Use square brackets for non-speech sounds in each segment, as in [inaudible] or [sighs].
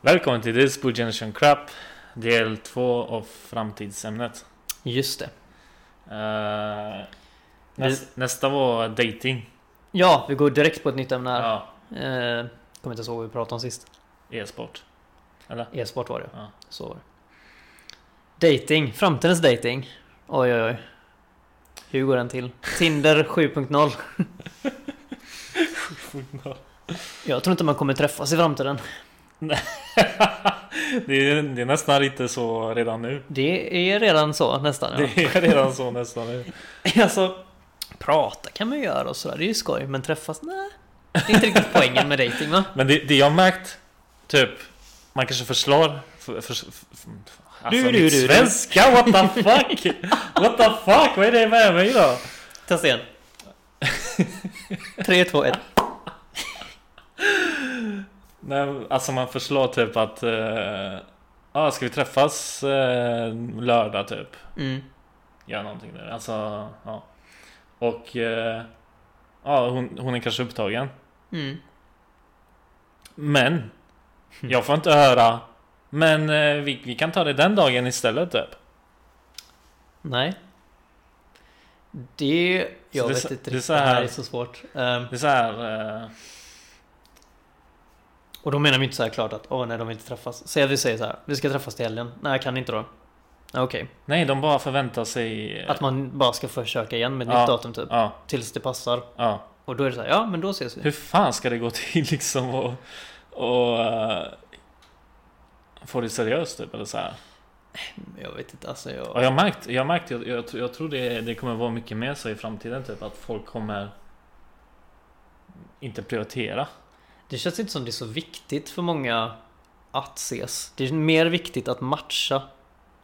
Välkommen till This Blue Generation Crap Del 2 av framtidsämnet Just det. Eh, näs, Nästa var dating Ja, vi går direkt på ett nytt ämne här. Ja, Eh, kommer inte ihåg vad vi pratade om sist. e-sport Eller? E-sport var det. Ja. Så var det. Dating. Framtidens dating. Oj, oj, oj. Hur går den till? Tinder 7.0. Jag tror inte man kommer träffas i framtiden. [laughs] det, är, det är nästan lite så redan nu Det är redan så nästan. Ja. Det är redan så nästan nu [laughs] Alltså, prata kan man ju göra och sådär. Det är ju skoj. Men träffas? Nej. Det är inte riktigt poängen med dating va? [laughs] Men det, det jag märkt Typ Man kanske förslår för, för, för, Alltså Du, du, du, svenska, what the fuck? [laughs] What the fuck? Vad är det med mig då? Testa igen. 3, 2, 1. Nej, alltså man förslår typ att eh, ah, Ska vi träffas eh, lördag typ? Mm. Gör någonting nu. Alltså, ja. Och eh, ja, hon, hon är kanske upptagen. Mm. Men jag får inte höra Men eh, vi, vi kan ta det den dagen istället typ. Nej. Det... Jag det vet inte det riktigt. Det här här- är så svårt. Ehm, Det är så här. Eh, och då menar vi inte så här klart att åh nej, de vill inte träffas. Säg att vi säger så här. Vi ska träffas till helgen. Nej, jag kan inte då. Okej. nej, de bara förväntar sig. Att man bara ska försöka igen med ett Ja. nytt datum typ. Ja, Tills det passar. ja. Och då är det så här, ja men då ses vi. Hur fan ska det gå till [laughs] liksom och, och eh, få det seriöst typ eller så här. Jag vet inte, alltså jag... Och jag har märkt, jag har märkt, jag, jag, tror- jag tror det, det kommer vara mycket mer så i framtiden typ att folk kommer inte prioritera. Det känns inte som det är så viktigt för många att ses. Det är mer viktigt att matcha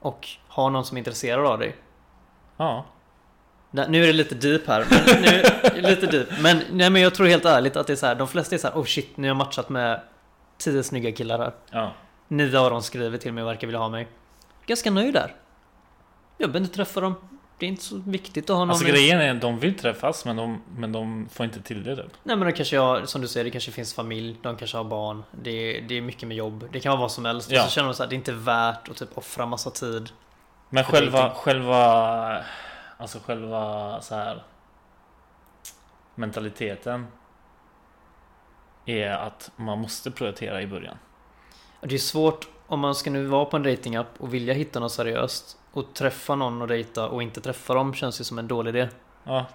och ha någon som är intresserad av dig. Ja, Nej, Nu är det lite deep här. Men nu, [laughs] lite deep. Men, nej, men jag tror helt ärligt att det är så här. De flesta är så här. Oh shit, nu har jag matchat med tio snygga killar här. ja. Av dem skriver till mig och verkar vilja ha mig. Ganska nöjd där. Jag behöver inte träffa dem. Det är inte så viktigt att ha någon Alltså grejen är att de vill träffas men de, men de får inte till det typ. Nej men de kanske har, som du säger, det kanske finns familj. De kanske har barn. Det är, det är mycket med jobb. Det kan vara vad som helst. Ja. Och så känner de så här, det är inte värt att typ offra massa tid. Men själva, dating. själva, alltså själva så här mentaliteten är att man måste prioritera i början. Det är svårt om man ska nu vara på en datingapp och vilja hitta något seriöst och träffa någon och dejta och inte träffa dem känns ju som en dålig idé. Ja,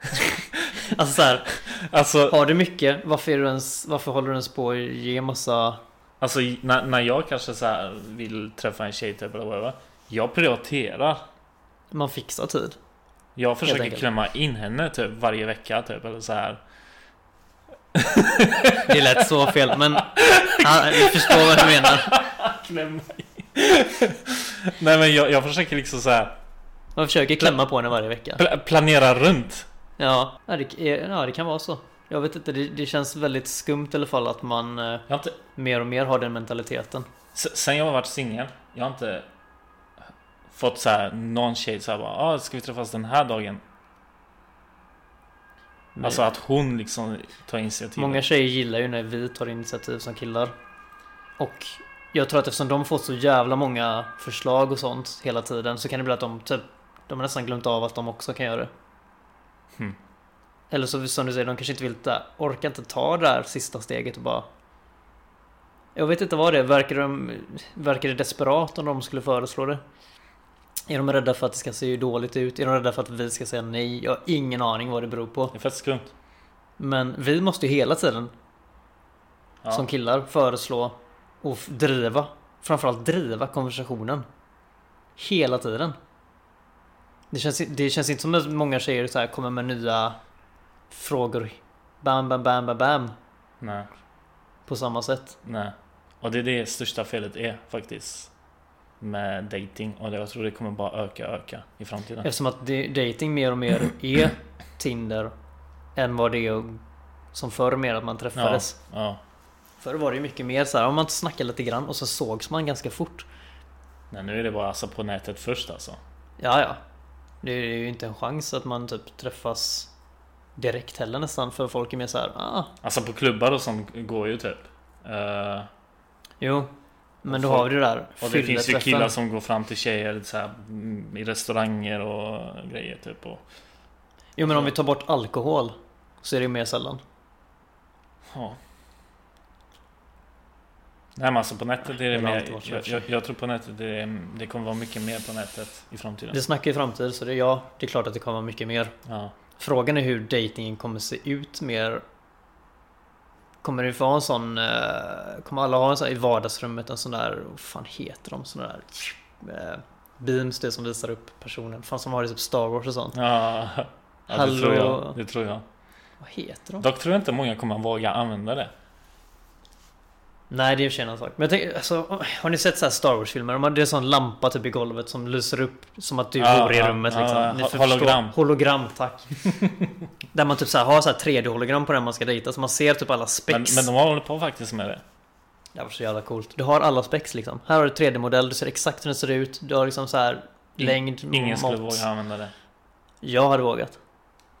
[laughs] Alltså så här, alltså, har du mycket, varför, är du ens, varför håller du ens på att ge massa... alltså när, när jag kanske så vill träffa en tjej typ eller whatever. Jag prioriterar. Man fixar tid. Jag försöker klämma in henne typ varje vecka typ eller så här. Det lät så fel men... Ja, vi förstår vad du menar. Klämma in. Nej men jag, jag försöker liksom så här Man försöker klämma på henne varje vecka. pla- planera runt. Ja, det, är- ja, det kan vara så. Jag vet inte, det, det känns väldigt skumt i alla fall att man eh, Jag inte, mer och mer har den mentaliteten. S- Sen jag har varit singel, jag har inte fått så här någon tjej så här bara, ah, ska vi träffas den här dagen? Men Alltså att hon liksom tar initiativ. Många tjejer gillar ju när vi tar initiativ som killar. Och jag tror att eftersom de får så jävla många förslag och sånt hela tiden så kan det bli att de typ De har nästan glömt av att de också kan göra det. Hmm. Eller så som du säger, de kanske inte vill där, orkar inte ta det där sista steget och bara Jag vet inte vad det är, verkar, de, verkar det desperat om de skulle föreslå det? Är de rädda för att det ska se dåligt ut? Är de rädda för att vi ska säga nej? Jag har ingen aning vad det beror på. Det är fett skumt. Men vi måste ju hela tiden Ja. som killar föreslå och driva. Framförallt driva konversationen. Hela tiden. Det känns, det känns inte som att många tjejer så här kommer med nya frågor. Bam, bam, bam, bam, bam. Nej, På samma sätt. nej. Och det är det största felet är faktiskt. Med dating och jag tror det kommer bara öka, öka i framtiden. Eftersom att dating mer och mer är [clears throat] Tinder. Än vad det är som förr mer att man Ja, träffades. ja. Förr var det mycket mer så här om man snackade lite grann och så sågs man ganska fort. Nej, nu är det bara alltså på nätet först alltså. Ja, ja. Det är ju inte en chans att man typ träffas direkt heller nästan för folk är mer så här, ah, Alltså på klubbar och sånt går ju typ. Eh, jo. Men då har vi det där och det finns ju killar som går fram till tjejer så här, mm, i restauranger och grejer typ. Och, Jo men om vi tar bort alkohol så är det ju mer sällan. ja. Nej men alltså på nätet är det mer, jag, jag, jag tror på nätet det, är, det kommer vara mycket mer på nätet i framtiden. Det snackar ju framtid så det, ja, det är klart att det kommer vara mycket mer. Ja. Frågan är hur datingen kommer se ut mer. Kommer det vara en sån, eh, kommer alla ha en sån i vardagsrummet en sån där, vad fan heter de såna där? Eh, beams, det som visar upp personen. Fan som har det typ Star Wars och sånt. Ja, [laughs] ja det Hallå. tror jag. Det tror jag. Vad heter de? Dock tror jag inte många kommer våga använda det. Nej det är i och för sig en annan sak. Men jag tänker, alltså, har ni sett så här Star Wars-filmer? De är en sån lampa typ i golvet som lyser upp som att du Ja, vore i rummet ja, liksom. ja, Ni förstår- hologram. Hologram, tack. [laughs] Där man typ så har så här 3D-hologram på den man ska dejta så man ser typ alla Men, spex. men de håller på faktiskt med det. Det var så jävla coolt. Du har alla spex liksom. Här har du 3D-modell, du ser exakt hur den ser ut. Du har liksom så här längd, Ingen skulle mått. våga använda det. Jag hade vågat.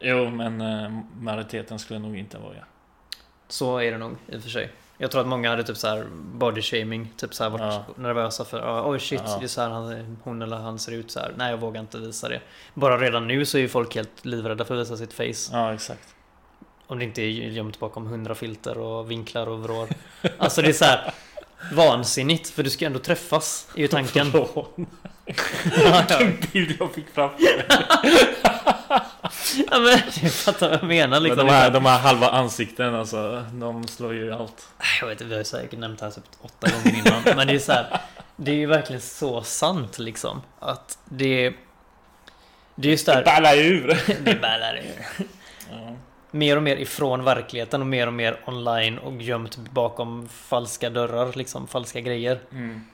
Jo, men eh, majoriteten skulle nog inte våga. Så är det nog i och för sig. Jag tror att många hade typ så här body shaming, typ så här varit Ja. nervösa för oh, oj shit, Ja. det är så här han, hon eller han ser ut så här. Nej, jag vågar inte visa det. Bara redan nu så är ju folk helt livrädda för att visa sitt face. Ja, exakt. Om det inte är gömt bakom hundra filter och vinklar och vrår. Alltså det är så här vansinnigt, för du ska ändå träffas, är ju tanken. [laughs] [laughs] Vilken bild jag fick fram. [laughs] [laughs] ja, men jag fattar vad jag menar Men liksom. de, här, de här halva ansikten alltså, de slår ju allt. Jag vet inte, vi har ju säkert nämnt det här typ åtta gånger innan. Men det är så här, Det är ju verkligen så sant liksom. Att det... Det är just där... Ballar ur! [laughs] Det ballar ur. Ja. Mer och mer ifrån verkligheten och mer och mer online och gömt bakom falska dörrar liksom. Falska grejer. Mm.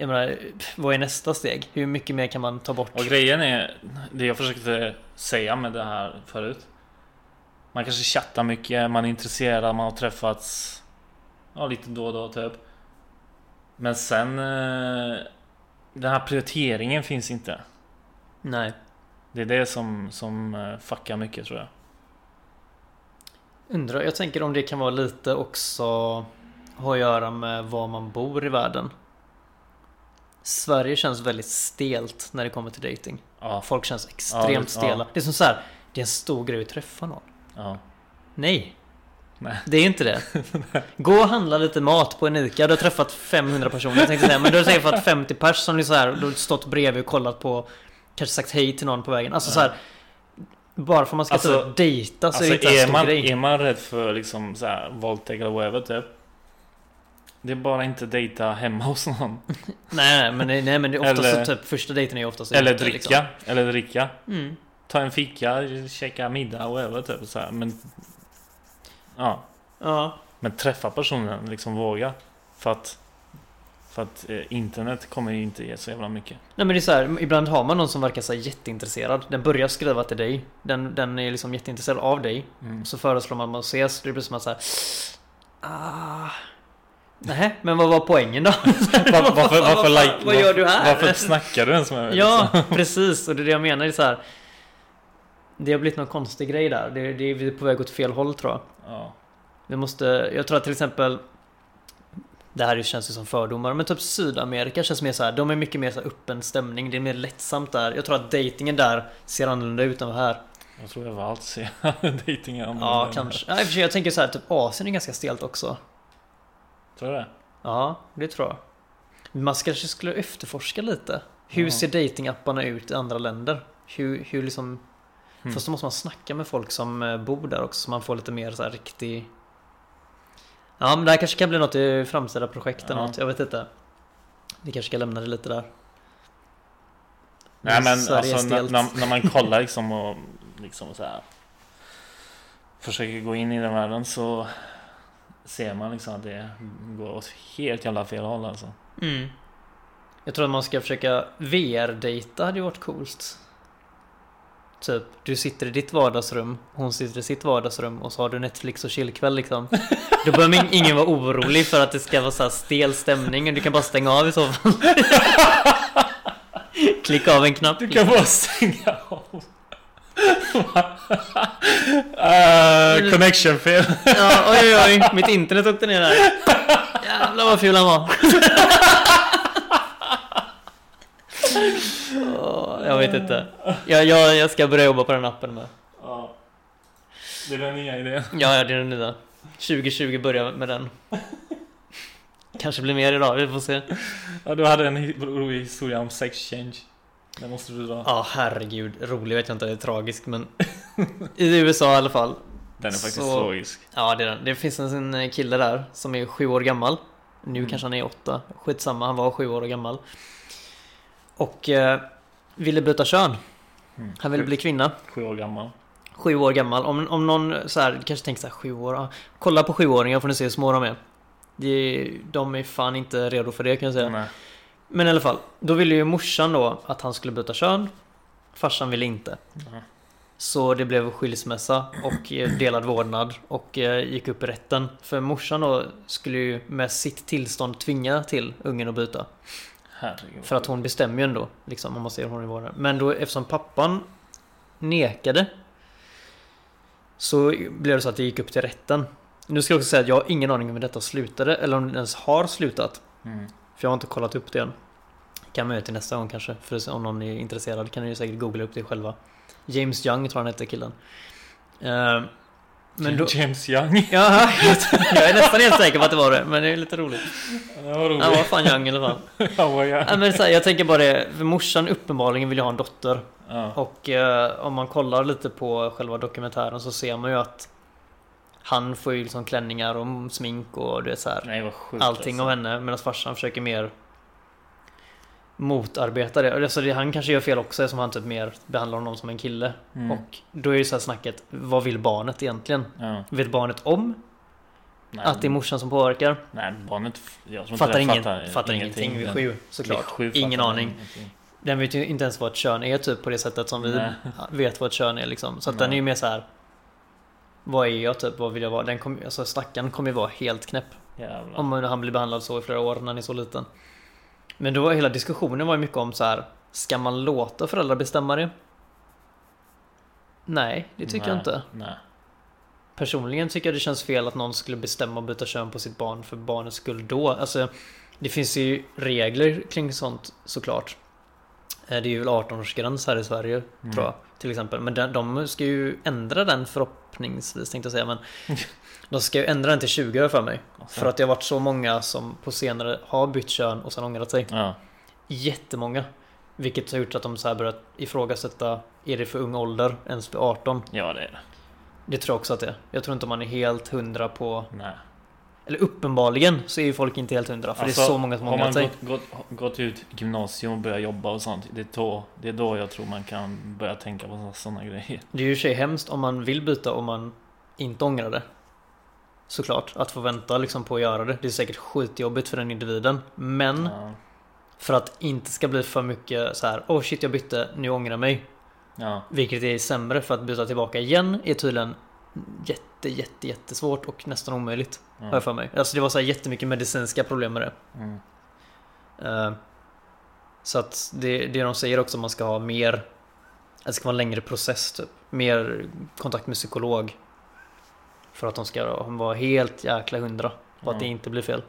Jag menar, vad är nästa steg? Hur mycket mer kan man ta bort? Och grejen är, det jag försökte säga med det här förut. Man kanske chattar mycket, man är intresserad, man har träffats ja, lite då och då typ. Men sen eh, den här prioriteringen finns inte. Nej. Det är det som, som eh, fuckar mycket tror jag. Undrar, jag tänker om det kan vara lite också ha att göra med var man bor i världen. Sverige känns väldigt stelt när det kommer till dating. Ja, Folk känns Ja, extremt det- stela. Det är som så här, det är en stor grej att träffa någon. ja. Nej, Nej. det är inte det. [laughs] Gå och handla lite mat på en ICA. Du har träffat 500 personer jag tänkte säga. Men du har träffat 50 pers som du så här, du har stått bredvid och kollat på. Kanske sagt hej till någon på vägen. Alltså så här. Bara för att man ska Alltså- alltså, dejta så är Alltså det inte en är stor man, grej. är man rädd för liksom så här våldtäkt eller whatever typ. Det är bara inte dejta hemma hos någon. [laughs] Nej, men, nej, men det är oftast Eller- så typ första dejten är oftast Eller ute, dricka. liksom. Eller dricka. Mm. Ta en fika, käka middag whatever typ så här. Men Ja. Ja, Men träffa personen, liksom våga. För att För att eh, internet kommer ju inte ge så jävla mycket. Nej men det är så här, ibland har man någon som verkar så här jätteintresserad. Den börjar skriva till dig. Den, den är liksom jätteintresserad av dig. Mm. Så föreslår man att man ses. Det blir som att så här. Ah. Nej, men vad var poängen då? [laughs] Var, varför, varför, like, vad gör du här? Varför snackar du ens med mig? Ja, liksom? [laughs] precis. Och det är det jag menar. Det, är så här, det har blivit någon konstig grej där. Det, det är vi är på väg åt fel håll tror jag. Ja. Vi måste, jag tror att till exempel Det här känns ju som fördomar, men typ Sydamerika känns mer så här. De är mycket mer så här öppen stämning, det är mer lättsamt där. Jag tror att dejtingen där ser annorlunda ut än här. Jag tror överallt ser [laughs] dejting är Ja, annorlunda. kanske. Ja, jag tänker så här, typ Asien är ganska stelt också. Tror du det? Ja, det tror jag. Man kanske skulle efterforska lite. Hur Ja. ser datingapparna ut i andra länder? Hur, hur liksom... Fast då måste man snacka med folk som eh, bor där också, så man får lite mer så här riktig... Ja, men det här kanske kan bli något i framtida projekt eller Ja. något, jag vet inte. Vi kanske ska lämna det lite där. Nej men alltså när, när, när man kollar [laughs] liksom och liksom så här Försöker gå in i den världen så Ser man liksom att det går åt helt jävla fel håll alltså. Mm. Jag tror att man ska försöka VR-dejta hade ju varit coolt. Typ, du sitter i ditt vardagsrum, hon sitter i sitt vardagsrum och så har du Netflix och chillkväll liksom. [laughs] Då behöver ing- ingen vara orolig för att det ska vara så stel stämning och du kan bara stänga av i så fall. [laughs] Klicka av en knapp. Du kan bara stänga av. [laughs] Uh, connection fel. Ja, oj, oj, oj. [laughs] Mitt internet åkte ner där. Jävlar vad ful han var. Jag vet inte. Jag, jag, jag ska börja jobba på den appen med. Ja. Det är den nya idén. Ja, ja, det är den nya. 2020 börjar med den. Kanske blir mer idag, vi får se. Ja, du hade en rolig historia om sex change. Den måste du dra. Ja, herregud. Rolig vet jag inte, det är tragisk men [laughs] i USA i alla fall. Den är faktiskt Så- logisk. Ja, det är den. Det finns en kille där som är sju år gammal. Nu Mm. kanske han är åtta. Skitsamma, han var sju år gammal. Och eh, ville byta kön. Mm. Han ville bli kvinna. Sju år gammal. Sju år gammal. Om, om någon så här, kanske tänker så här, sju år. Ja. Kolla på sjuåringar får ni se hur små de är. Det, de är fan inte redo för det kan jag säga. Nej. Men i alla fall, då ville ju morsan då att han skulle byta kön. Farsan ville inte. Ja. Så det blev skilsmässa och eh, delad vårdnad och eh, gick upp i rätten. För morsan då skulle ju med sitt tillstånd tvinga till ungen att byta. Herregud. För att hon bestämmer ju ändå, liksom, om man ser hon i vårdnad. Men då eftersom pappan nekade så blev det så att det gick upp till rätten. Nu ska jag också säga att jag har ingen aning om hur detta slutade eller om det ens har slutat. Mm. För jag har inte kollat upp det än. Kan man göra till nästa gång kanske. För om någon är intresserad kan ni ju säkert googla upp det själva. James Young tror han hette killen. Eh, men då... James Young. [laughs] Ja, jag är nästan helt säker på att det var det. Men det är lite roligt. Det var roligt. Han var fan Young i alla fall. [laughs] Han var young. Ja, men så här, jag tänker bara det. För morsan uppenbarligen vill ju ha en dotter. Ja. Och eh, om man kollar lite på själva dokumentären så ser man ju att han får ju liksom klänningar och smink och det är så här. Nej vad sjukt allting alltså. av henne medan farsan försöker mer motarbeta det. Alltså det. Han kanske gör fel också eftersom han typ mer behandlar honom som en kille. Mm. Och då är ju så här snacket, vad vill barnet egentligen? Ja. Vet barnet om Nej, att det är morsan som påverkar? Nej, barnet... Jag Fattar, ingen, fattar, fattar ingenting vid sju såklart. sju Ingen aning. ingenting. Den vet ju inte ens vad ett kön är typ på det sättet som vi Nej. vet vad ett kön är liksom. Så att Nej. den är ju mer så här. Vad är jag typ? Vad vill jag vara? Den kom, alltså stackaren kommer ju vara helt knäpp. Jävlar. Om han blir behandlad så i flera år när han är så liten. Men då var hela diskussionen var ju mycket om så här. Ska man låta föräldrar bestämma det? Nej, det tycker jag Nej, inte. Nej. Personligen tycker jag det känns fel att någon skulle bestämma att byta kön på sitt barn för barnets skull då. Alltså, det finns ju regler kring sånt såklart. Eh, Det är ju väl 18-årsgräns här i Sverige, Mm. tror jag. Till exempel. Men de, de ska ju ändra den förhoppningsvis, tänkte jag säga. Men [laughs] de ska ju ändra den till 20 år för mig. Alltså. För att det har varit så många som på senare har bytt kön och sen ångrat sig. Ja. Jättemånga. Vilket har gjort att de så här börjat ifrågasätta, är det för ung ålder ens för 18? ja, det är det. Det tror jag också att det är. Jag tror inte man är helt hundra på... Nej. Eller uppenbarligen så är ju folk inte helt hundra. För det är så många som har man sig. gått, gått, gått ut gymnasium och börjat jobba och sånt. Det är, då, det är då jag tror man kan börja tänka på sådana grejer. Det är ju i sig hemskt om man vill byta och man inte ångrar det. Såklart. Att få vänta liksom på att göra det. Det är säkert skitjobbigt för den individen. Men Ja. för att inte ska bli för mycket så här. Oh shit jag bytte, nu ångrar jag mig. Ja. Vilket är sämre för att byta tillbaka igen är tydligen jätte, jätte, jättesvårt och nästan omöjligt. Har Ja. jag för mig. Alltså det var så här jättemycket medicinska problem med det. Mm. Eh, Så att det, det de säger också, man ska ha mer att Det ska vara en längre process typ. Mer kontakt med psykolog. För att de ska vara helt jäkla hundra på att Ja. det inte blir fel.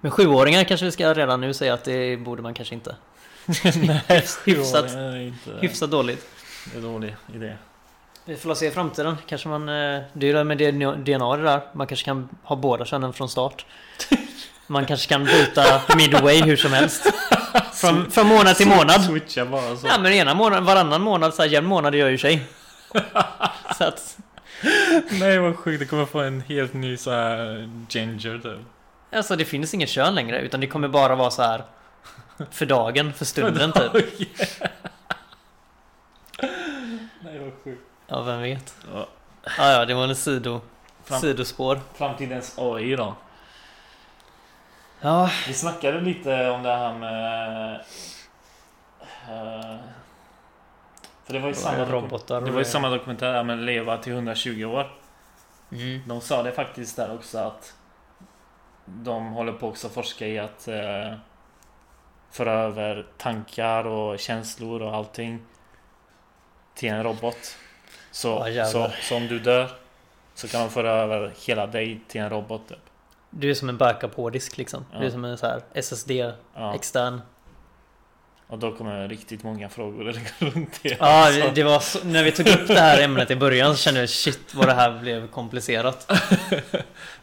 Men sjuåringar kanske vi ska redan nu säga att det borde man kanske inte. [laughs] Nej, [laughs] hyfsat- inte. Hyfsat dåligt. Det är dålig idé. Vi får se i framtiden. Kanske man... eh, Det är ju det med DNA det där. Man kanske kan ha båda könen från start. [laughs] Man kanske kan byta midway hur som helst. Från, från månad till månad. Switcha bara så. Ja men ena månaden, varannan månad, så här jämn månad gör ju sig. [laughs] Så att... Nej vad sjukt, det kommer få en helt ny så här ginger typ. Alltså det finns inget kön längre utan det kommer bara vara så här För dagen, för stunden [laughs] typ. Nej vad sjukt. Ja vem vet. Ja. Ja ja det var en sido, Fram- sidospår. Framtidens AI då? Ja, Vi snackade lite om det här med... eh, för det var ju samma, doku- robotar. det var ju samma dokumentär där med leva till 120 år. Mm. De sa det faktiskt där också att de håller på också att forska i att eh, föra över tankar och känslor och allting till en robot. Så, Ja, så, så om du dör så kan de föra över hela dig till en robot. Typ. Du är som en backup hårddisk liksom. Du är Ja. som en så här SSD Ja. extern. Och då kommer riktigt många frågor runt det. Ja, [laughs] Alltså, det var så, när vi tog upp det här ämnet i början så kände jag shit vad det här blev komplicerat. [laughs]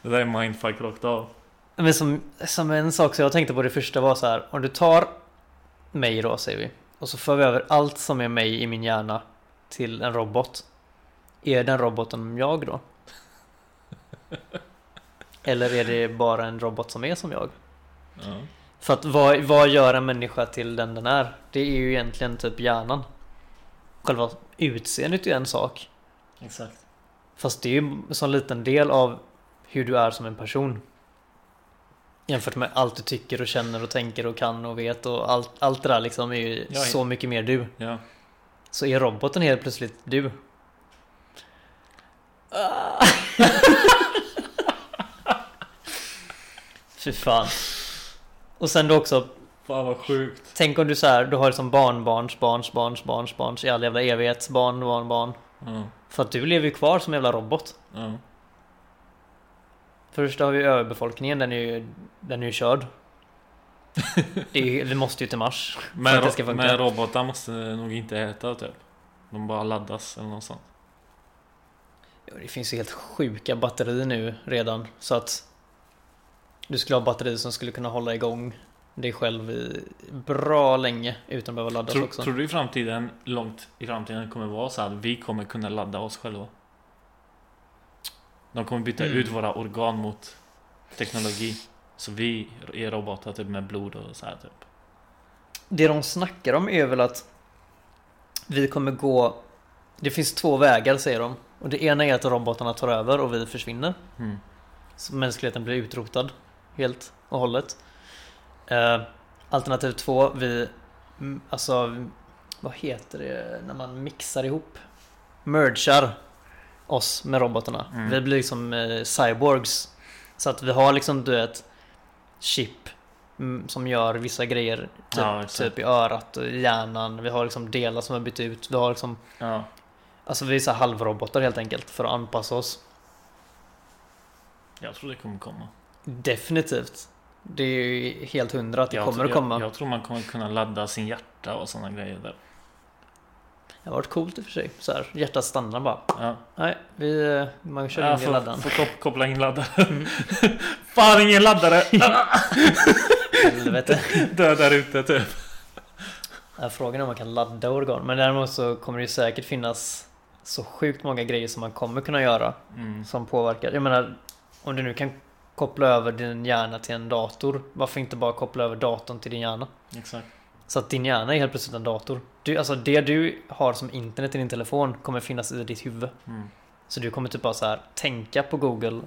det där är mindfuck rakt av. Men som, som en sak som jag tänkte på det första var så här. Om du tar mig då säger vi. Och så för vi över allt som är mig i min hjärna till en robot. Är den roboten jag då? [laughs] Eller är det bara en robot som är som jag? Ja. För att vad, vad gör en människa till den den är? Det är ju egentligen typ hjärnan. Själva utseendet är ju en sak. Exakt. Fast det är ju en sån liten del av hur du är som en person. Jämfört med allt du tycker och känner och tänker och kan och vet och allt, allt det där liksom är ju Ja, så mycket mer du. Ja. Så är roboten helt plötsligt du. [laughs] Fy fan. Och sen då också, Fan vad sjukt. tänk om du så här, du har liksom barnbarns, barns, barns, barns, barns i all jävla evighet, barn, barn, barn. Ja. För att du lever ju kvar som jävla robot. Ja. Först har vi överbefolkningen, den är ju, den är ju körd. [laughs] Det ju, vi måste ju till Mars. Men, det funka. men robotar måste nog inte äta typ. De bara laddas eller något sånt. Ja, Det finns ju helt sjuka batterier nu redan. Så att du skulle ha batteri som skulle kunna hålla igång dig själv i bra länge utan att behöva laddas Tror, också. tror du i framtiden, långt i framtiden kommer vara så att vi kommer kunna ladda oss själva? De kommer byta Mm. ut våra organ mot teknologi. Så vi är robotar typ med blod och så här typ. Det de snackar om är väl att vi kommer gå... Det finns två vägar säger de. Och det ena är att robotarna tar över och vi försvinner. Mm. Så mänskligheten blir utrotad helt och hållet. Eh, alternativ två, vi... mm, Alltså, vad heter det när man mixar ihop? Mergar oss med robotarna. Mm. Vi blir liksom eh, cyborgs. Så att vi har liksom, du vet, chip mm, som gör vissa grejer typ, Ja, typ i örat och i hjärnan. Vi har liksom delar som har bytt ut. Vi har liksom, Ja. alltså vi är så halvrobotar helt enkelt för att anpassa oss. Jag tror det kommer komma. Definitivt. Det är ju helt hundra att det jag, kommer tror- att komma. Jag, jag tror man kommer kunna ladda sin hjärta och sådana grejer där. Det har varit coolt i och för sig. Så här, hjärtat stannar bara. Ja. Nej, vi, man kör Jag in i laddaren. får kop- koppla in laddare. [laughs] Fan ingen laddare! [laughs] Helvete. Död där ute typ. Ja, Frågan är om man kan ladda organ. Men däremot så kommer det säkert finnas så sjukt många grejer som man kommer kunna göra. Mm. Som påverkar. Jag menar, om du nu kan koppla över din hjärna till en dator. Varför inte bara koppla över datorn till din hjärna? Exakt. Så att din hjärna är helt plötsligt en dator. Du, alltså det du har som internet i din telefon kommer finnas i ditt huvud. Mm. Så du kommer typ bara så här tänka på Google.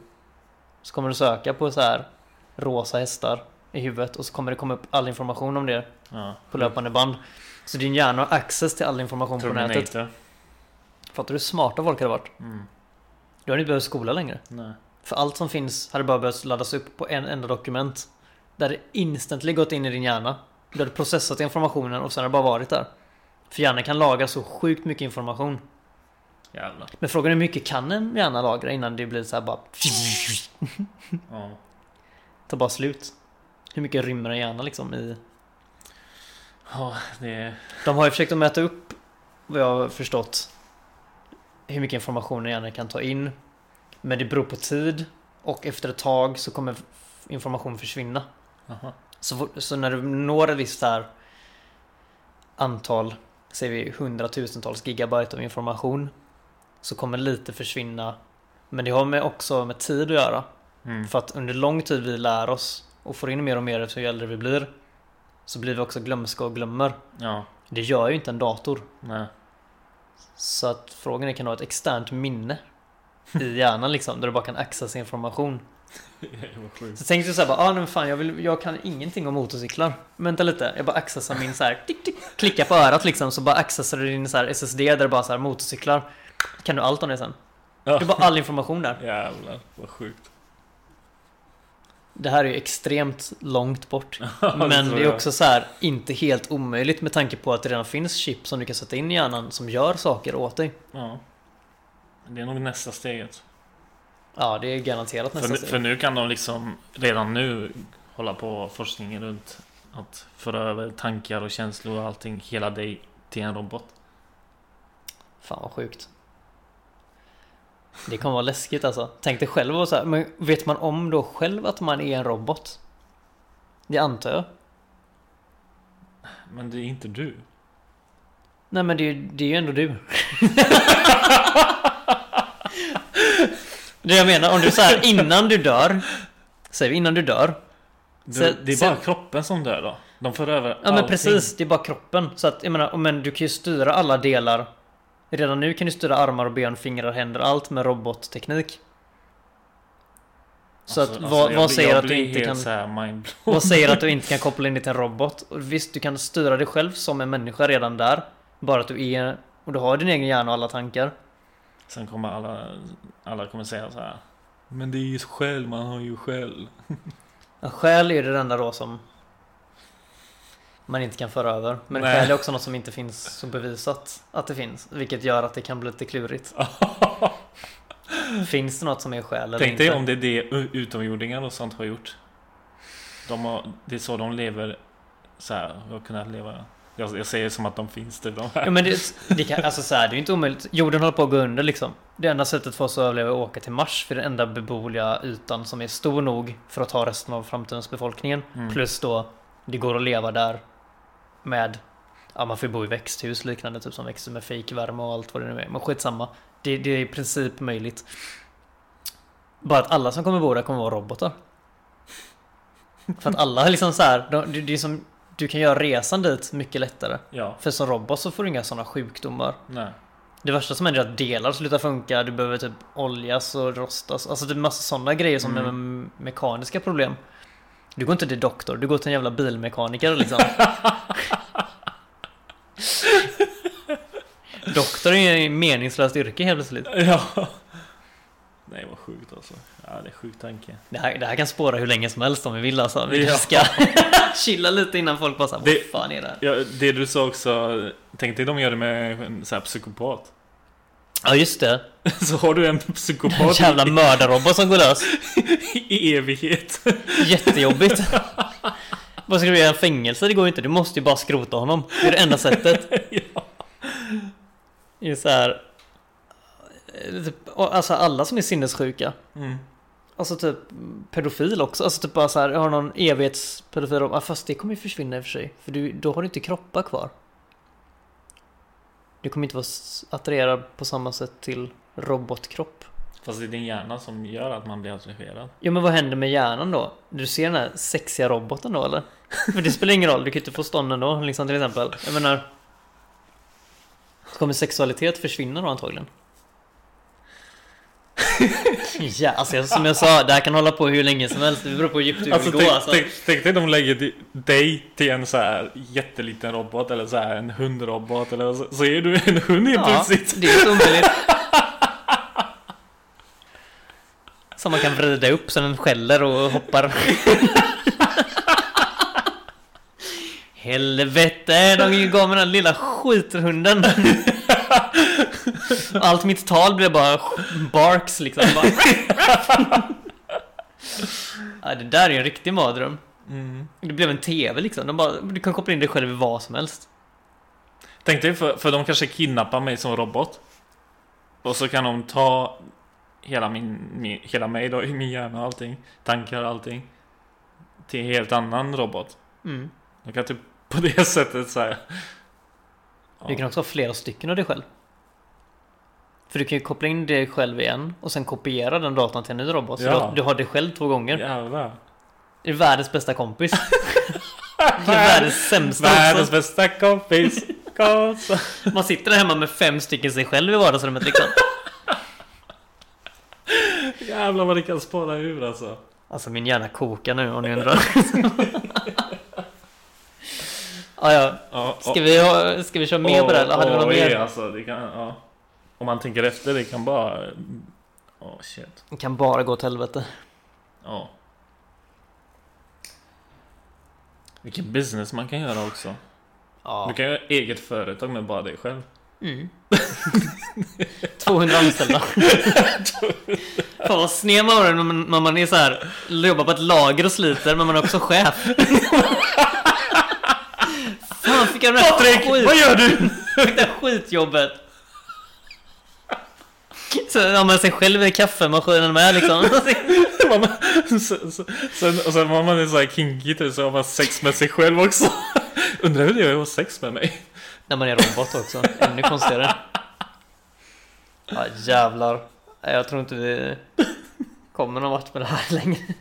Så kommer du söka på så här rosa hästar i huvudet och så kommer det komma upp all information om det Ja. på löpande band. Så din hjärna har access till all information på nätet. Terminator. Fattar du hur smarta folk hade varit? Mm. Du hade inte behövt skola längre. Nej. För allt som finns hade bara behövt laddas upp på en enda dokument. Där det instantly gått in i din hjärna. Du hade processat informationen och sen har det bara varit där. För hjärnan kan lagra så sjukt mycket information. Jävlar. Men frågan är hur mycket kan en hjärna lagra innan det blir så här bara... Ja. tar bara slut. Hur mycket rymmer en hjärna liksom i... Ja, det. De har ju försökt att mäta upp, vad jag har förstått, hur mycket information en hjärna kan ta in. Men det beror på tid och efter ett tag så kommer information försvinna. Aha. Så, så när du når ett visst här antal, säger vi hundratusentals gigabyte av information, så kommer lite försvinna. Men det har med också med tid att göra. Mm. För att under lång tid vi lär oss och får in mer och mer eftersom ju äldre vi blir, så blir vi också glömska och glömmer. Ja. Det gör ju inte en dator. Nej. Så att frågan är, kan du ha ett externt minne i hjärnan liksom, där du bara kan accessa information? [laughs] Så tänkte jag såhär bara, ah, men fan jag, vill, jag kan ingenting om motorcyklar. Vänta lite, jag bara accessar min så här, tick, tick, klicka på örat liksom, så bara accessar du din så här SSD där det bara så här motorcyklar. Kan du allt om det sen? Ja. Du har bara all information där. Jävlar, vad sjukt. det här är ju extremt långt bort. [laughs] det Men det är också så här inte helt omöjligt med tanke på att det redan finns chip som du kan sätta in i hjärnan som gör saker åt dig. Ja. Det är nog nästa steget. Ja, det är garanterat För, nästa nu- steg. för nu kan de liksom redan nu hålla på forskningen runt att föra över tankar och känslor och allting, hela dig till en robot. Fan vad sjukt. Det kommer vara läskigt alltså. Tänk dig själv och så här, men vet man om då själv att man är en robot? Det antar jag. Men det är inte du. Nej men det är, ju- det är ju ändå du. [laughs] det jag menar, om du så här [laughs] innan du dör. Säger vi innan du dör. Du, Så- det är så- bara kroppen som dör då. De för över Ja men allting. precis, det är bara kroppen. Så att jag menar, men du kan ju styra alla delar. Redan nu kan du styra armar och ben, fingrar, händer, allt med robotteknik. Så Alltså- att alltså, vad, jag vad säger att du inte kan... Vad säger att du [laughs] inte kan koppla in dig till en robot? Och visst, du kan styra dig själv som en människa redan där. Bara att du är... Och du har din egen hjärna och alla tankar. Sen kommer alla, alla kommer säga så här. Men det är ju själv, man har ju själv. Ja, själ är det enda då som man inte kan föra över. Men Nej. själ är också något som inte finns så bevisat att det finns. Vilket gör att det kan bli lite klurigt. [laughs] Finns det något som är själ eller Tänk inte? dig om det är det utomjordingar och sånt har gjort. De har, det är så de lever så här, har kunnat leva. Jag, jag säger som att de finns det, de här. Ja, men det, det, kan, alltså så här, det är ju inte omöjligt. Jorden håller på att gå under liksom. Det enda sättet för oss att överleva är att åka till Mars. För det den enda beboeliga ytan som är stor nog för att ta resten av framtidens befolkningen. Mm. Plus då, det går att leva där med... Ja, man får bo i växthus liknande, typ som växer med fejkvärme och allt vad det nu är. Men skitsamma. Det, det är i princip möjligt. Bara att alla som kommer bo där kommer vara robotar. För att alla är liksom så här, de, det, det är som, du kan göra resan dit mycket lättare. Ja, För som robot så får du inga sådana sjukdomar. nej. Det värsta som händer är att delar slutar funka, du behöver typ oljas och rostas. Alltså det är massa sådana grejer som Mm. är me- mekaniska problem. Du går inte till doktor, du går till en jävla bilmekaniker liksom. [laughs] doktor är ett meningslöst yrke helt plötsligt. Ja. Nej, vad sjukt alltså. Ja, det är sjuk tanke. Det här, det här kan spåra hur länge som helst om vi vill alltså. Vi Ja. ska [laughs] chilla lite innan folk bara såhär, vad Det- fan är det här? Ja, det du sa också, tänk dig de gör det med en så här psykopat. Ja just det, [laughs] Så har du en en psykopat jävla mördarrobot som går lös. [laughs] i evighet. Jättejobbigt. Vad ska du göra? Fängelse? Det går ju inte. Du måste ju bara skrota honom. Det är det enda sättet. ja. Det är så här. eh, Typ, alltså alla som är sinnessjuka. Mm. Alltså typ pedofil också. Alltså typ bara så här. Jag har någon evighetspedofil. Ja, fast det kommer ju försvinna i och för sig. För du, då har du inte kroppar kvar. Du kommer inte vara attraherad på samma sätt till robotkropp. Fast det är din hjärna som gör att man blir attraherad. Ja men vad händer med hjärnan då? Du ser den här sexiga roboten då eller? För det spelar ingen roll, du kan ju inte få stånd ändå liksom till exempel. Jag menar... Kommer sexualitet försvinna då antagligen? [laughs] ja, alltså som jag sa, det här kan hålla på hur länge som helst. Det beror på hur djupt du vill Alltså, gå tänk, alltså. tänk, tänk dig de lägger di- dig till en så här jätteliten robot eller så här en hundrobot eller så, så är du en hund helt Ja, plötsligt. det är omöjligt. [laughs] Som man kan vrida upp så den skäller och hoppar. [laughs] Helvete, de gav mig den lilla skithunden. Allt mitt tal blev bara barks liksom. Bara. [laughs] Ja, det där är en riktig mardröm. Mm. Det blev en TV liksom. De bara, du kan koppla in dig själv i vad som helst. Tänk dig för, för de kanske kidnappar mig som robot. Och så kan de ta hela, min, min, hela mig då, i min hjärna och allting. Tankar och allting. Till en helt annan robot. Mm. De kan typ på det [laughs] sättet så här. Du kan också ha flera stycken av dig själv. För du kan ju koppla in dig själv igen och sen kopiera den datan till en ny robot. Så Ja. du, du har dig själv två gånger. Jävlar. Det är världens bästa kompis. [laughs] Det är världens sämsta Världens också. bästa kompis. [laughs] Man sitter där hemma med fem stycken sig själv i vardagsrummet liksom. Jävlar vad det kan spåra ur alltså. Alltså min hjärna kokar nu om ni undrar. [laughs] ah, ja, ska vi, ha, ska vi köra mer på det eller? Hade vi något mer? Alltså, det kan, ja. Om man tänker efter, det kan bara... Åh shit. Det kan bara gå åt helvete. Ja. Vilken business man kan göra också. Ja. Du kan göra eget företag med bara dig själv. Mm. [laughs] 200 anställda. [laughs] Fan vad sned man var när man, är så här, jobbar på ett lager och sliter men man är också chef. [laughs] Fan fick jag det där Patrik, vad gör du? det där skitjobbet. Så har man sig själv i kaffemaskinen med liksom. [laughs] Man- så- så- Sen, och sen var man är så här kinky typ, så har man sex med sig själv också. [laughs] Undrar hur det är att ha sex med mig. När man är robot också, ännu konstigare. Ja jävlar. Jag tror inte vi kommer någon vart med det här längre. [laughs]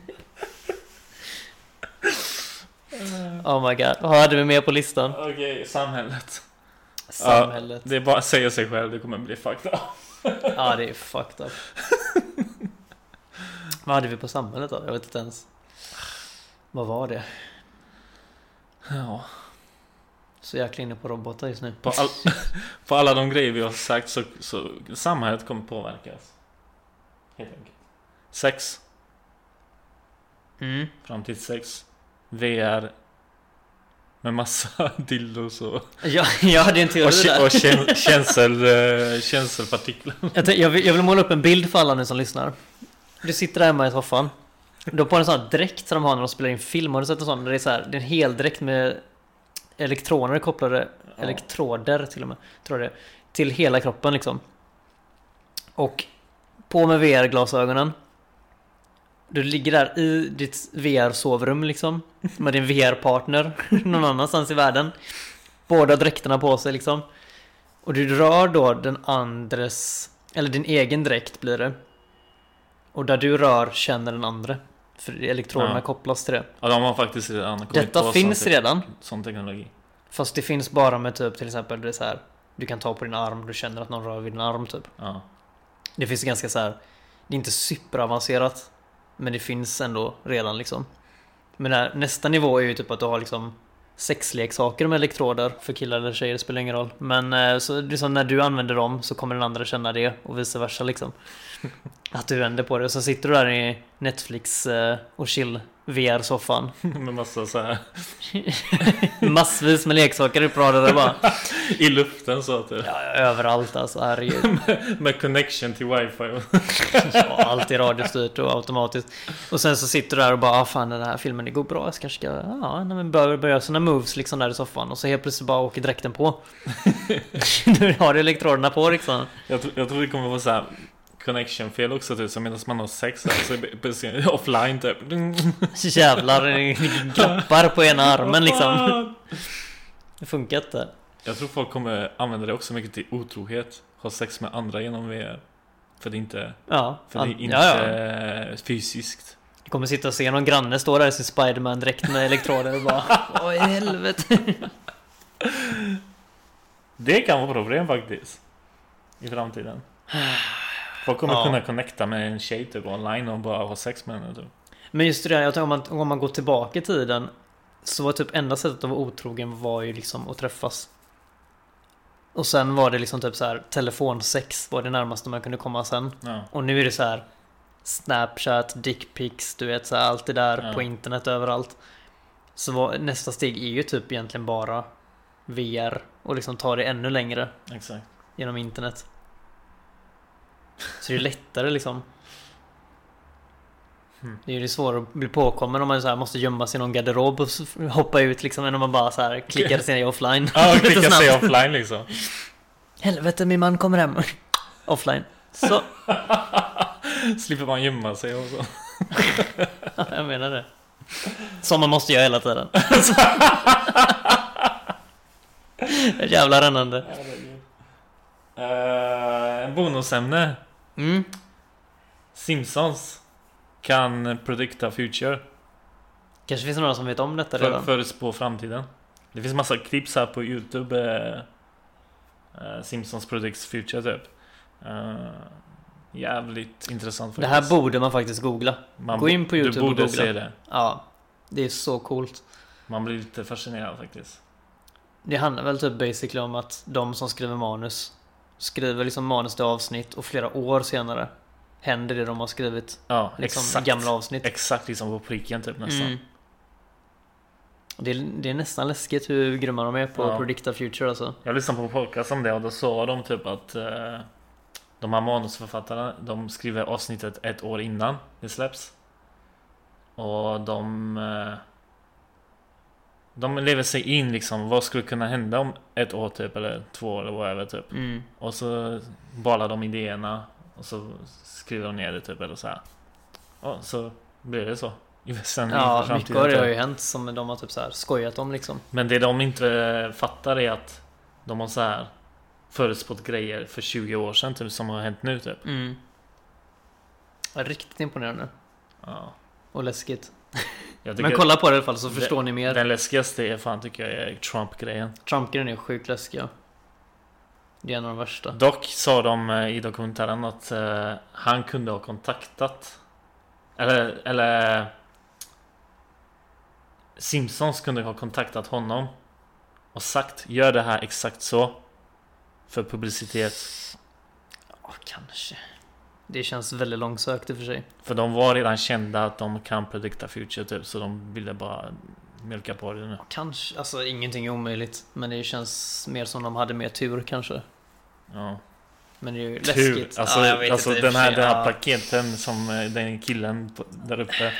Oh my god, vad hade vi mer på listan? Okej, samhället. Samhället. Det är bara att säga sig själv, det kommer bli fucked up. Ja, det är fucked up. [laughs] Vad hade vi på samhället då? Jag vet inte ens. Vad var det? Ja. Så jäkla inne på robotar just nu. På, all, [laughs] på alla de grejer vi har sagt så, så samhället kommer påverkas. Helt enkelt. Sex, Mm. framtidssex, VR. Med massa [laughs] dildos och, Ja, jag hade en teori där. och käns, känsel, eh, känselpartiklar. Jag, tänkte- jag, vill, jag vill måla upp en bild för alla nu som lyssnar. Du sitter där hemma i soffan. Du har på en sån här dräkt som de har när de spelar in film. Har du sett en sån? Där det är så här, det är en hel dräkt med elektroner kopplade, Ja. elektroder till och med, tror jag det till hela kroppen liksom. Och på med VR-glasögonen. Du ligger där i ditt VR-sovrum liksom. Med din VR-partner någon annanstans i världen. Båda dräkterna på sig liksom. Och du rör då den andres, eller din egen dräkt blir det. Och där du rör känner den andra. För elektroderna Ja. kopplas till det. Ja, de har faktiskt redan kommit Detta på finns sån, redan. sån teknologi. Fast det finns bara med typ till exempel det så här. Du kan ta på din arm, du känner att någon rör vid din arm typ. Ja. Det finns ganska så här. Det är inte superavancerat. Men det finns ändå redan liksom. Men där, nästa nivå är ju typ att du har liksom sexleksaker med elektroder för killar eller tjejer, det spelar ingen roll. Men eh, så liksom när du använder dem så kommer den andra känna det och vice versa liksom. [laughs] Att du vänder på det och så sitter du där i Netflix eh, och chill VR-soffan. [laughs] Med massa så här [laughs] Massvis med leksaker uppradade bara. [laughs] i luften så att det, Ja, överallt alltså, herregud. Med connection till wifi. Ja, allt är radiostyrt och automatiskt. Och sen så sitter du där och bara, ah, fan den här filmen det går bra, jag kanske ska, ja, nej, men börja, börja såna moves liksom där i soffan. Och så helt plötsligt bara åker dräkten på. du har elektroderna på liksom. Jag, tror- jag tror det kommer vara så här connection fel också typ, så medan man har sex här, så är det precis [laughs] offline typ. [laughs] Jävlar, klappar på ena armen liksom. Det funkar inte. Jag tror folk kommer använda det också mycket till otrohet. Ha sex med andra genom VR. För det är inte, Ja, för det inte ja, ja. fysiskt. Du kommer sitta och se någon granne stå där i sin Spiderman-dräkt med elektroder och bara, [laughs] vad i helvete. Det kan vara problem faktiskt. I framtiden. [sighs] [sighs] Folk kommer Ja. kunna connecta med en tjej typ online och bara ha sex med henne typ. Men just det, där, jag tror om man, om man går tillbaka i tiden Så var typ enda sättet att vara otrogen var ju liksom att träffas Och sen var det liksom typ så här telefonsex var det närmaste man kunde komma sen Ja. Och nu är det så här Snapchat, dickpics, du vet så här, allt det där Ja. på internet överallt Så var, nästa steg är ju typ egentligen bara VR och liksom ta det ännu längre Exakt. genom internet Så det är lättare liksom. Hmm. Det är ju svårare att bli påkommen om man så här måste gömma sig i någon garderob och hoppa ut liksom än om man bara så här klickar sig offline. Ja, [laughs] Lite klicka sig offline liksom. Helvete min man kommer hem. [laughs] Offline. Så, [laughs] Slipper man gömma sig och så. ja, jag menar det. Som man måste göra hela tiden. Jävla rännande. Uh, bonusämne. Mm. Simpsons kan predicta future. Kanske finns det några som vet om detta För, redan förutspå framtiden. Det finns massa clips här på Youtube. eh, eh, Simpsons predicts future typ. Eh, jävligt intressant Det här borde man faktiskt googla Man gå in på YouTube Du och borde googla. se det. Ja Det är så coolt Man blir lite fascinerad faktiskt. Det handlar väl typ basically om att de som skriver manus skriver liksom manus till avsnitt och flera år senare händer det de har skrivit. Ja, Liksom exakt. gamla avsnitt. Exakt liksom på pricken typ nästan. Mm. Det är, det är nästan läskigt hur grymma de är på Ja. att predicta future alltså. Jag lyssnade på podcast om det och då sa de typ att eh, de här manusförfattarna de skriver avsnittet ett år innan det släpps. Och de eh, De lever sig in liksom vad skulle kunna hända om ett år typ eller två år eller whatever typ. Mm. Och så bollar de idéerna och så skriver de ner det typ eller så här. Och så blir det så. Sen Ja, mycket av det typ. har ju hänt som de har typ så här skojat om liksom. Men det de inte fattar är att de har så här förutspått grejer för 20 år sedan typ som har hänt nu typ. Mm. Riktigt imponerande. Ja. Och läskigt. [laughs] Men kolla på det i alla fall så Det- förstår ni mer. Den läskigaste är fan tycker jag är Trump-grejen. Trump-grejen är sjukt läskig. ja. Det är en av de värsta. Dock sa de eh, i dokumentären att eh, han kunde ha kontaktat Eller, eller Simpsons kunde ha kontaktat honom Och sagt gör det här exakt så För publicitet Ja, kanske. Det känns väldigt långsökt i och för sig. För de var redan kända att de kan predikta future typ Så de ville bara mjölka på det nu Kanske, alltså ingenting är omöjligt. Men det känns mer som de hade mer tur kanske. Ja Men det är ju Tur! läskigt. Alltså, Ja, alltså den, här, den här paketen som eh, den killen där uppe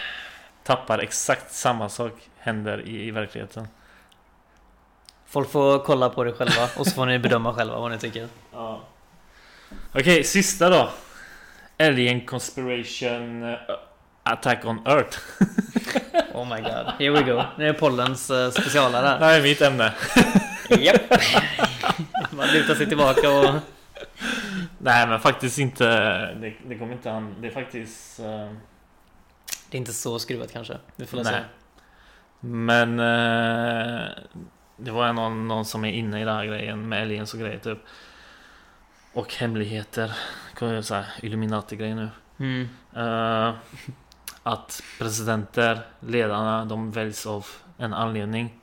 Tappar exakt samma sak händer i, i verkligheten Folk får kolla på det själva och så får ni bedöma själva vad ni tycker. Ja. Okej, sista då. Alien Conspiration eh, Attack on Earth. [laughs] Oh my god. Here we go. Nu är pollens uh, specialare Det här. här är mitt ämne. [laughs] Japp. Man lutar sig tillbaka och... Nej men faktiskt inte. Det, det kommer inte han. Det är faktiskt... eh, Det är inte så skruvat kanske. Vi får Nej. Men... eh, det var någon, någon som är inne i den här grejen med aliens och grejer typ. Och hemligheter. Jag säga Illuminati-grejer nu. Mm. Eh, att presidenter, ledarna, de väljs av en anledning.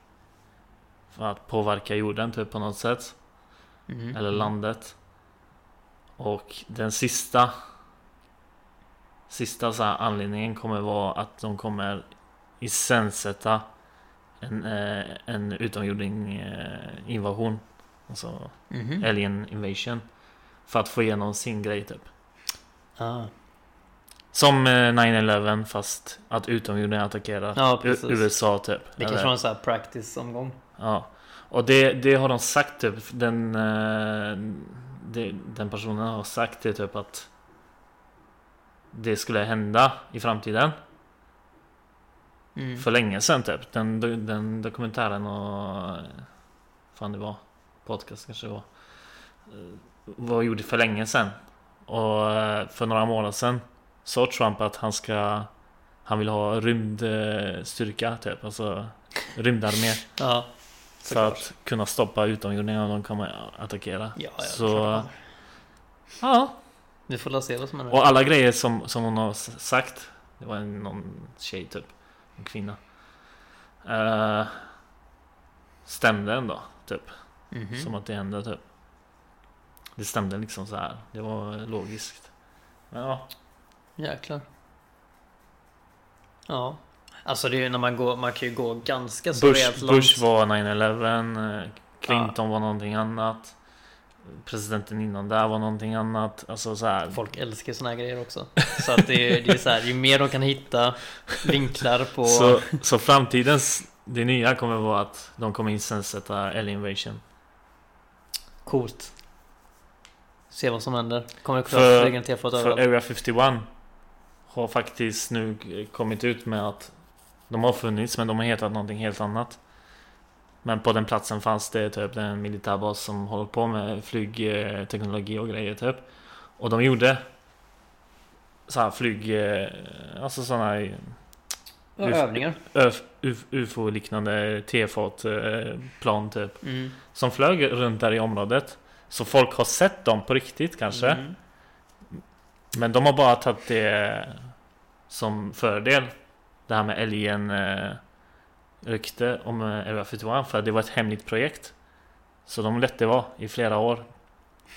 För att påverka jorden typ på något sätt. Mm. Eller landet. Och den sista Sista så här anledningen kommer vara att de kommer iscensätta en, eh, en utomjording eh, invasion. Alltså Mhm. alien invasion. För att få igenom sin grej typ. Ah. Som eh, 9-11 fast att utomjordingar attackerar Ja. USA typ. Det kanske var en sån här practice-omgång. Ja. Och det, det har de sagt typ. Den, eh, det, den personen har sagt det typ att det skulle hända i framtiden. Mm. För länge sedan typ. Den, den dokumentären och... Fan det var. Podcast kanske det var. Var gjord för länge sedan. Och eh, för några månader sedan sa Trump att han ska... Han vill ha rymdstyrka typ. Alltså rymdarmé. Ja. För att kunna stoppa utomjordingar om de kommer attackera. Ja, ja, Så-. Ja. Vi får se vad som händer. Och alla grejer som, som hon har sagt. Det var en, någon tjej typ. En kvinna. Uh, stämde ändå typ. Mhm. Som att det hände typ. Det stämde liksom så här. Det var logiskt. Men ja. Jäklar. Ja. Alltså det är ju när man går, man kan ju gå ganska så rejält Bush, långt. Bush var 9-11. eh, Clinton var någonting annat. Presidenten innan där var någonting annat. Alltså så här. Folk älskar såna här grejer också. Så att det är, det är så här, ju mer de kan hitta vinklar på... Så, så framtidens, det nya kommer vara att de kommer iscensätta Alien Invasion. Coolt. Se vad som händer. Kommer För- för För. Area 51 har faktiskt nu kommit ut med att de har funnits men de har hetat någonting helt annat. Men på den platsen fanns det typ en militärbas som håller på med flygteknologi och grejer typ. Och de gjorde så här flyg, eh, alltså sådana här Ja, övningar. Öf- uf- UFO-liknande T-fat eh, plan typ. Mm. Som flög runt där i området. Så folk har sett dem på riktigt kanske. Mm. Men de har bara tagit det som fördel. Det här med Alien eh, rykte om eh, Area 51 för det var ett hemligt projekt. Så de lät det vara i flera år.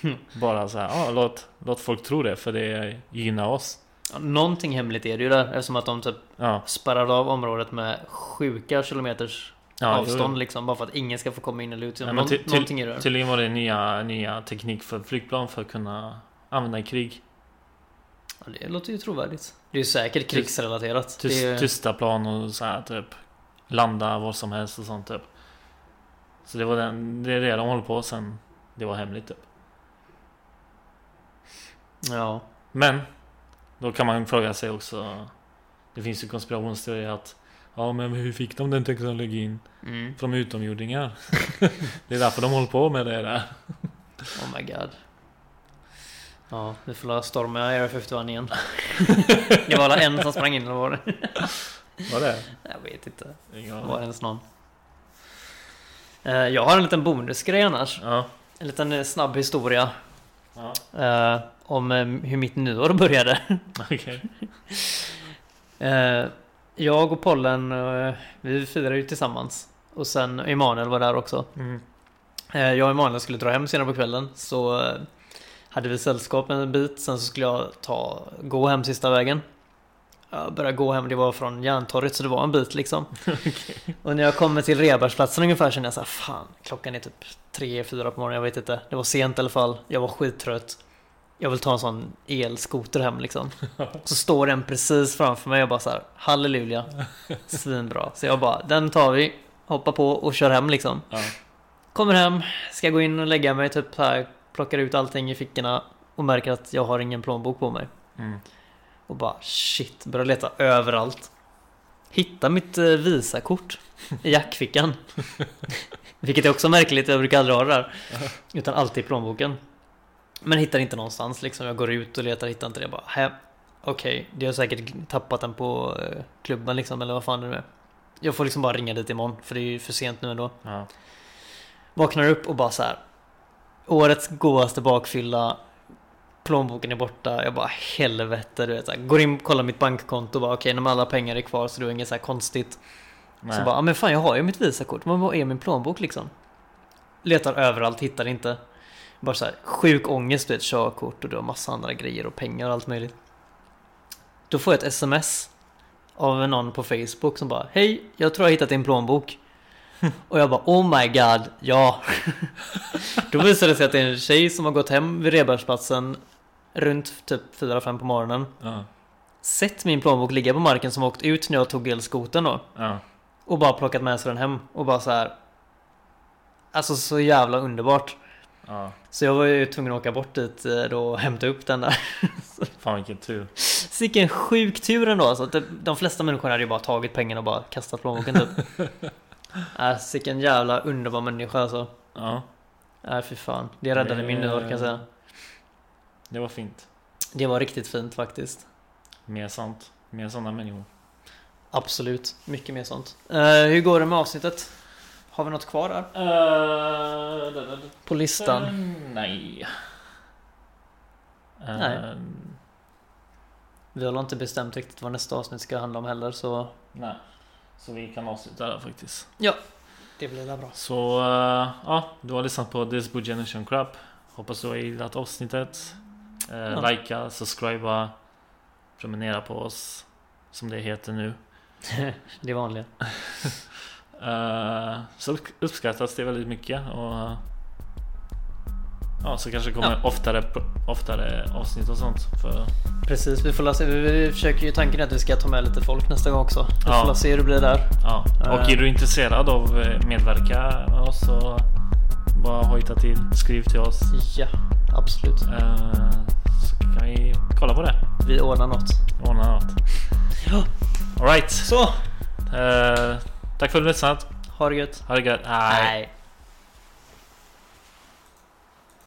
[laughs] Bara så här, ah, låt, låt folk tro det för det gynnar oss. Ja, Någonting hemligt är det ju där eftersom att de typ Ja, spärrade av området med sjuka kilometers Ja, avstånd liksom. Bara för att ingen ska få komma in eller ut. Ja, Någon, någonting i det. Tydligen var det nya, nya teknik för flygplan för att kunna använda i krig. Ja, det låter ju trovärdigt. Det är ju säkert krigsrelaterat. Tyst, är, Tysta plan och så här typ. Landa var som helst och sånt typ. Så det var den, det är det de håller på sen. Det var hemligt typ. ja. Men då kan man fråga sig också. Det finns ju konspirationsteorier att Ja men hur fick de den teknologin? Mm. Från utomjordingar. [laughs] det är därför de håller på med det där. Oh my god. Ja, vi får storma Area 51 igen. [laughs] det var alla en som sprang in eller var det? Vad det? Jag vet inte. Ingen Det var ens någon. Eh, Jag har en liten bonusgrej annars. Ja. En liten eh, snabb historia. Ja. eh, om hur mitt nyår började. [laughs] Okej. Jag och Pollen, eh, vi firade ju tillsammans. Och sen Emanuel var där också. Mm. Eh, jag och Emanuel skulle dra hem senare på kvällen. Så eh, hade vi sällskap en bit. Sen så skulle jag ta, gå hem sista vägen. Jag började gå hem, det var från Järntorget så det var en bit liksom. [laughs] Och när jag kommer till Rebergsplatsen ungefär kände jag så här, fan klockan är typ 3-4 på morgonen, jag vet inte. Det var sent i alla fall, jag var skittrött. Jag vill ta en sån elskoter hem liksom. Så står den precis framför mig och bara så här, halleluja. Svinbra. Så jag bara, den tar vi, hoppar på och kör hem liksom. Ja. Kommer hem, ska gå in och lägga mig typ här, plockar ut allting i fickorna och märker att jag har ingen plånbok på mig. Mm. Och bara shit, börjar leta överallt. Hitta mitt eh, Visakort i jackfickan. [laughs] Vilket är också märkligt, jag brukar aldrig ha det där. Utan alltid i plånboken. Men hittar inte någonstans liksom. Jag går ut och letar, hittar inte det. Jag bara, hä? Okej, det har säkert tappat den på eh, klubben liksom, eller vad fan det nu är. Jag får liksom bara ringa dit imorgon, för det är ju för sent nu ändå. Ja. Vaknar upp och bara så här. Årets godaste bakfylla. Plånboken är borta. Jag bara helvete. Du vet, så här, går in kollar mitt bankkonto och bara okej, okay, alla pengar är kvar så det är inget så här konstigt. Nej. Så bara, ja men fan jag har ju mitt Visakort. Men vad är min plånbok liksom? Letar överallt, hittar inte. Bara så här sjuk ångest, du vet, körkort och du har massa andra grejer och pengar och allt möjligt. Då får jag ett sms av någon på Facebook som bara Hej, jag tror jag hittat din plånbok. [laughs] Och jag bara Oh my god, ja. [laughs] Då visade det sig att det är en tjej som har gått hem vid Rebergsplatsen runt typ 4-5 på morgonen. Ja. Sett min plånbok ligga på marken som åkt ut när jag tog elskoten då. Ja. Och bara plockat med sig den hem och bara så här. Alltså så jävla underbart. Ja. Så jag var ju tvungen att åka bort dit eh, då och hämta upp den där. [laughs] Fan vilken tur. Så vilken sjuk tur ändå alltså. att De flesta människor hade ju bara tagit pengarna och bara kastat plånboken typ. [laughs] Äh, vilken jävla underbar människa alltså. Ja. Nej fy fan. Det räddade min nyår kan jag säga. Det var fint. Det var riktigt fint faktiskt. Mer sånt. Mer sådana människor. Absolut. Mycket mer sånt. Eh, hur går det med avsnittet? Har vi något kvar där? Uh, På listan? nej. Eh, Nej. Vi har inte bestämt riktigt vad nästa avsnitt ska handla om heller så nej. Så vi kan avsluta där faktiskt. det blir väl bra. Så ja, du har lyssnat på This Boot Generation Crap. Hoppas du har gillat avsnittet. Uh, Ja. Likea, subscriba, prenumerera på oss. Som det heter nu. [laughs] det vanliga. [laughs] Eh, så upp- uppskattas det väldigt mycket och Ja, så kanske kommer Ja. oftare, oftare avsnitt och sånt. För, Precis, vi får se. Vi, försöker ju tanken att vi ska ta med lite folk nästa gång också. Vi Ja. får se hur det blir där. ja. Och Eh. är du intresserad av eh, medverka med oss så bara hojta till. Skriv till oss. Ja, absolut. Så kan vi kolla på det. Vi ordnar något. Ordna något. Ja. Alright. Så, Eh, tack för att du lyssnat. ha det gött. Ha det gött. Hej. Nej.